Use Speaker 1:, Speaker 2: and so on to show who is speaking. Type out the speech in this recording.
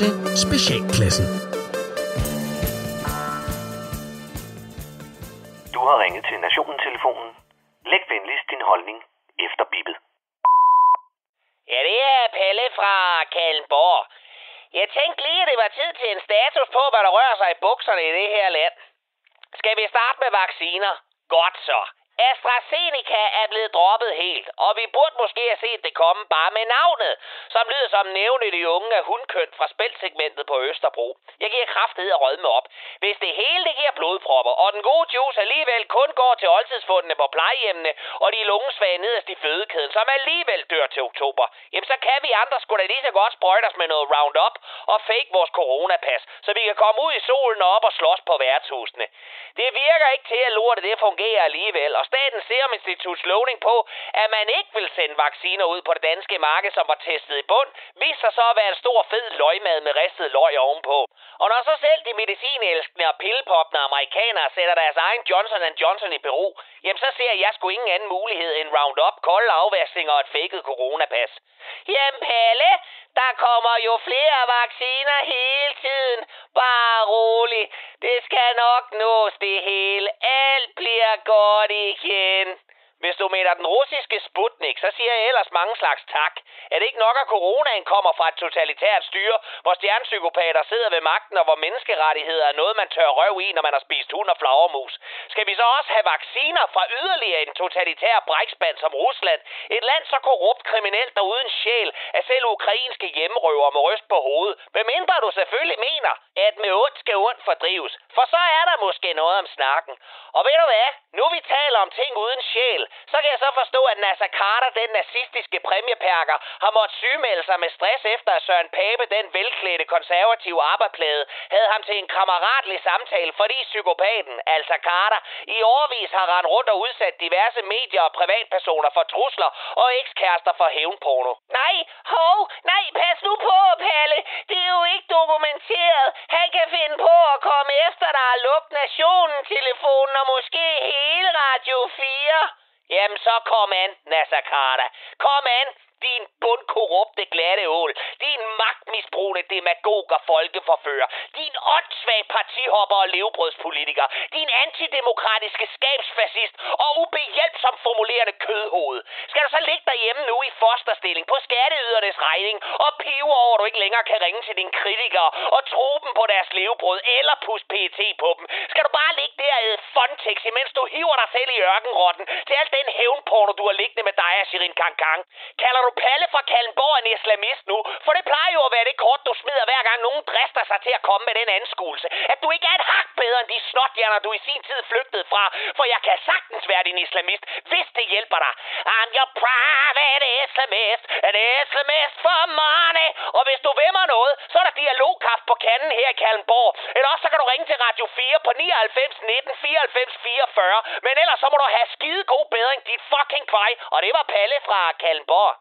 Speaker 1: til Specialklassen.
Speaker 2: Du har ringet til Nationen-telefonen. Læg venligst din holdning efter bippet.
Speaker 3: Ja, det er Pelle fra Kallenborg. Jeg tænkte lige, at det var tid til en status på, hvad der rører sig i bukserne i det her land. Skal vi starte med vacciner? Godt så. AstraZeneca er blevet droppet helt, og vi burde måske have set det komme bare med navnet, som lyder som nævne de unge af hundkøn fra spældsegmentet på Østerbro. Jeg giver kraftet at rødme op. Hvis det hele det giver blodpropper, og den gode juice alligevel kun går til oldtidsfundene på plejehjemmene, og de lungesvage nederst i fødekæden, som alligevel dør til oktober, jamen så kan vi andre sgu da lige så godt sprøjte os med noget Roundup og fake vores coronapas, så vi kan komme ud i solen og op og slås på værtshusene. Det virker ikke til, at lortet det fungerer alligevel, og Statens Serum Instituts lovning på, at man ikke vil sende vacciner ud på det danske marked, som var testet i bund, viser sig så at være en stor fed løgmad med ristet løg ovenpå. Og når så selv de medicinelskende og pillepoppende amerikanere sætter deres egen Johnson Johnson i Peru, jamen så ser jeg sgu ingen anden mulighed end Roundup, kold afvaskning og et fækket coronapas. Jamen Palle, der kommer jo flere vacciner hele tiden. Bare rolig. Det skal nok nås det hele. Alt bliver godt igen. Hvis du mener den russiske Sputnik, så siger jeg ellers mange slags tak. Er det ikke nok, at coronaen kommer fra et totalitært styre, hvor stjernepsykopater sidder ved magten, og hvor menneskerettigheder er noget, man tør røv i, når man har spist hund og flagermus? Skal vi så også have vacciner fra yderligere en totalitær brækspand som Rusland? Et land så korrupt, kriminelt og uden sjæl, at selv ukrainske hjemrøver må ryste på hovedet. Hvem mindre du selvfølgelig mener, at med ondt skal ondt fordrives. For så er der måske noget om snakken. Og ved du hvad? Nu vi taler om ting uden sjæl, så kan jeg så forstå, at Nasser Carter, den nazistiske præmieperker, har måttet sygemelde sig med stress efter, at Søren Pape, den velklædte konservative arbejdsplade, havde ham til en kammeratlig samtale, fordi psykopaten, altså Carter, i årvis har rendt rundt og udsat diverse medier og privatpersoner for trusler og ekskærester for hævnporno. Nej, hov, nej, pas nu på, Palle. Det er jo ikke dokumenteret. Han kan finde på at der og nationen telefonen og måske hele Radio 4. Jamen så kom an, Nasser Carter. Kom an, din bundkorrupte glatte ål. Din magtmisbrug demagog demagoger folkeforfører. Din åndssvag partihopper og levebrødspolitiker. Din antidemokratiske skabsfascist og ubehjælpsom formulerende kødhoved. Skal du så ligge derhjemme nu i fosterstilling på skatteydernes regning og pive over, at du ikke længere kan ringe til dine kritikere og tro dem på deres levebrød eller pus PT på dem? Skal du bare ligge Fontex, imens du hiver dig selv i ørkenrotten til al den hævnporno, du har liggende med dig og Shirin Kankang? Kalder du Palle fra Kallenborg en islamist nu? For det plejer jo at være det kort, du smider hver gang nogen drister sig til at komme med den anskuelse. At du ikke er et hak bedre end de snotjerner, du i sin tid flygtede fra. For jeg kan sagtens være din islamist, hvis det hjælper dig. I'm your private Islamist, an Islamist for money. Og hvis du vil mig noget, så er der dialogkaffe på kanden her i Kallenborg. Eller også så kan du ringe til Radio 4 på 99 19 94 44. Men ellers så må du have skide god bedring, dit fucking kvej. Og det var Palle fra Kallenborg.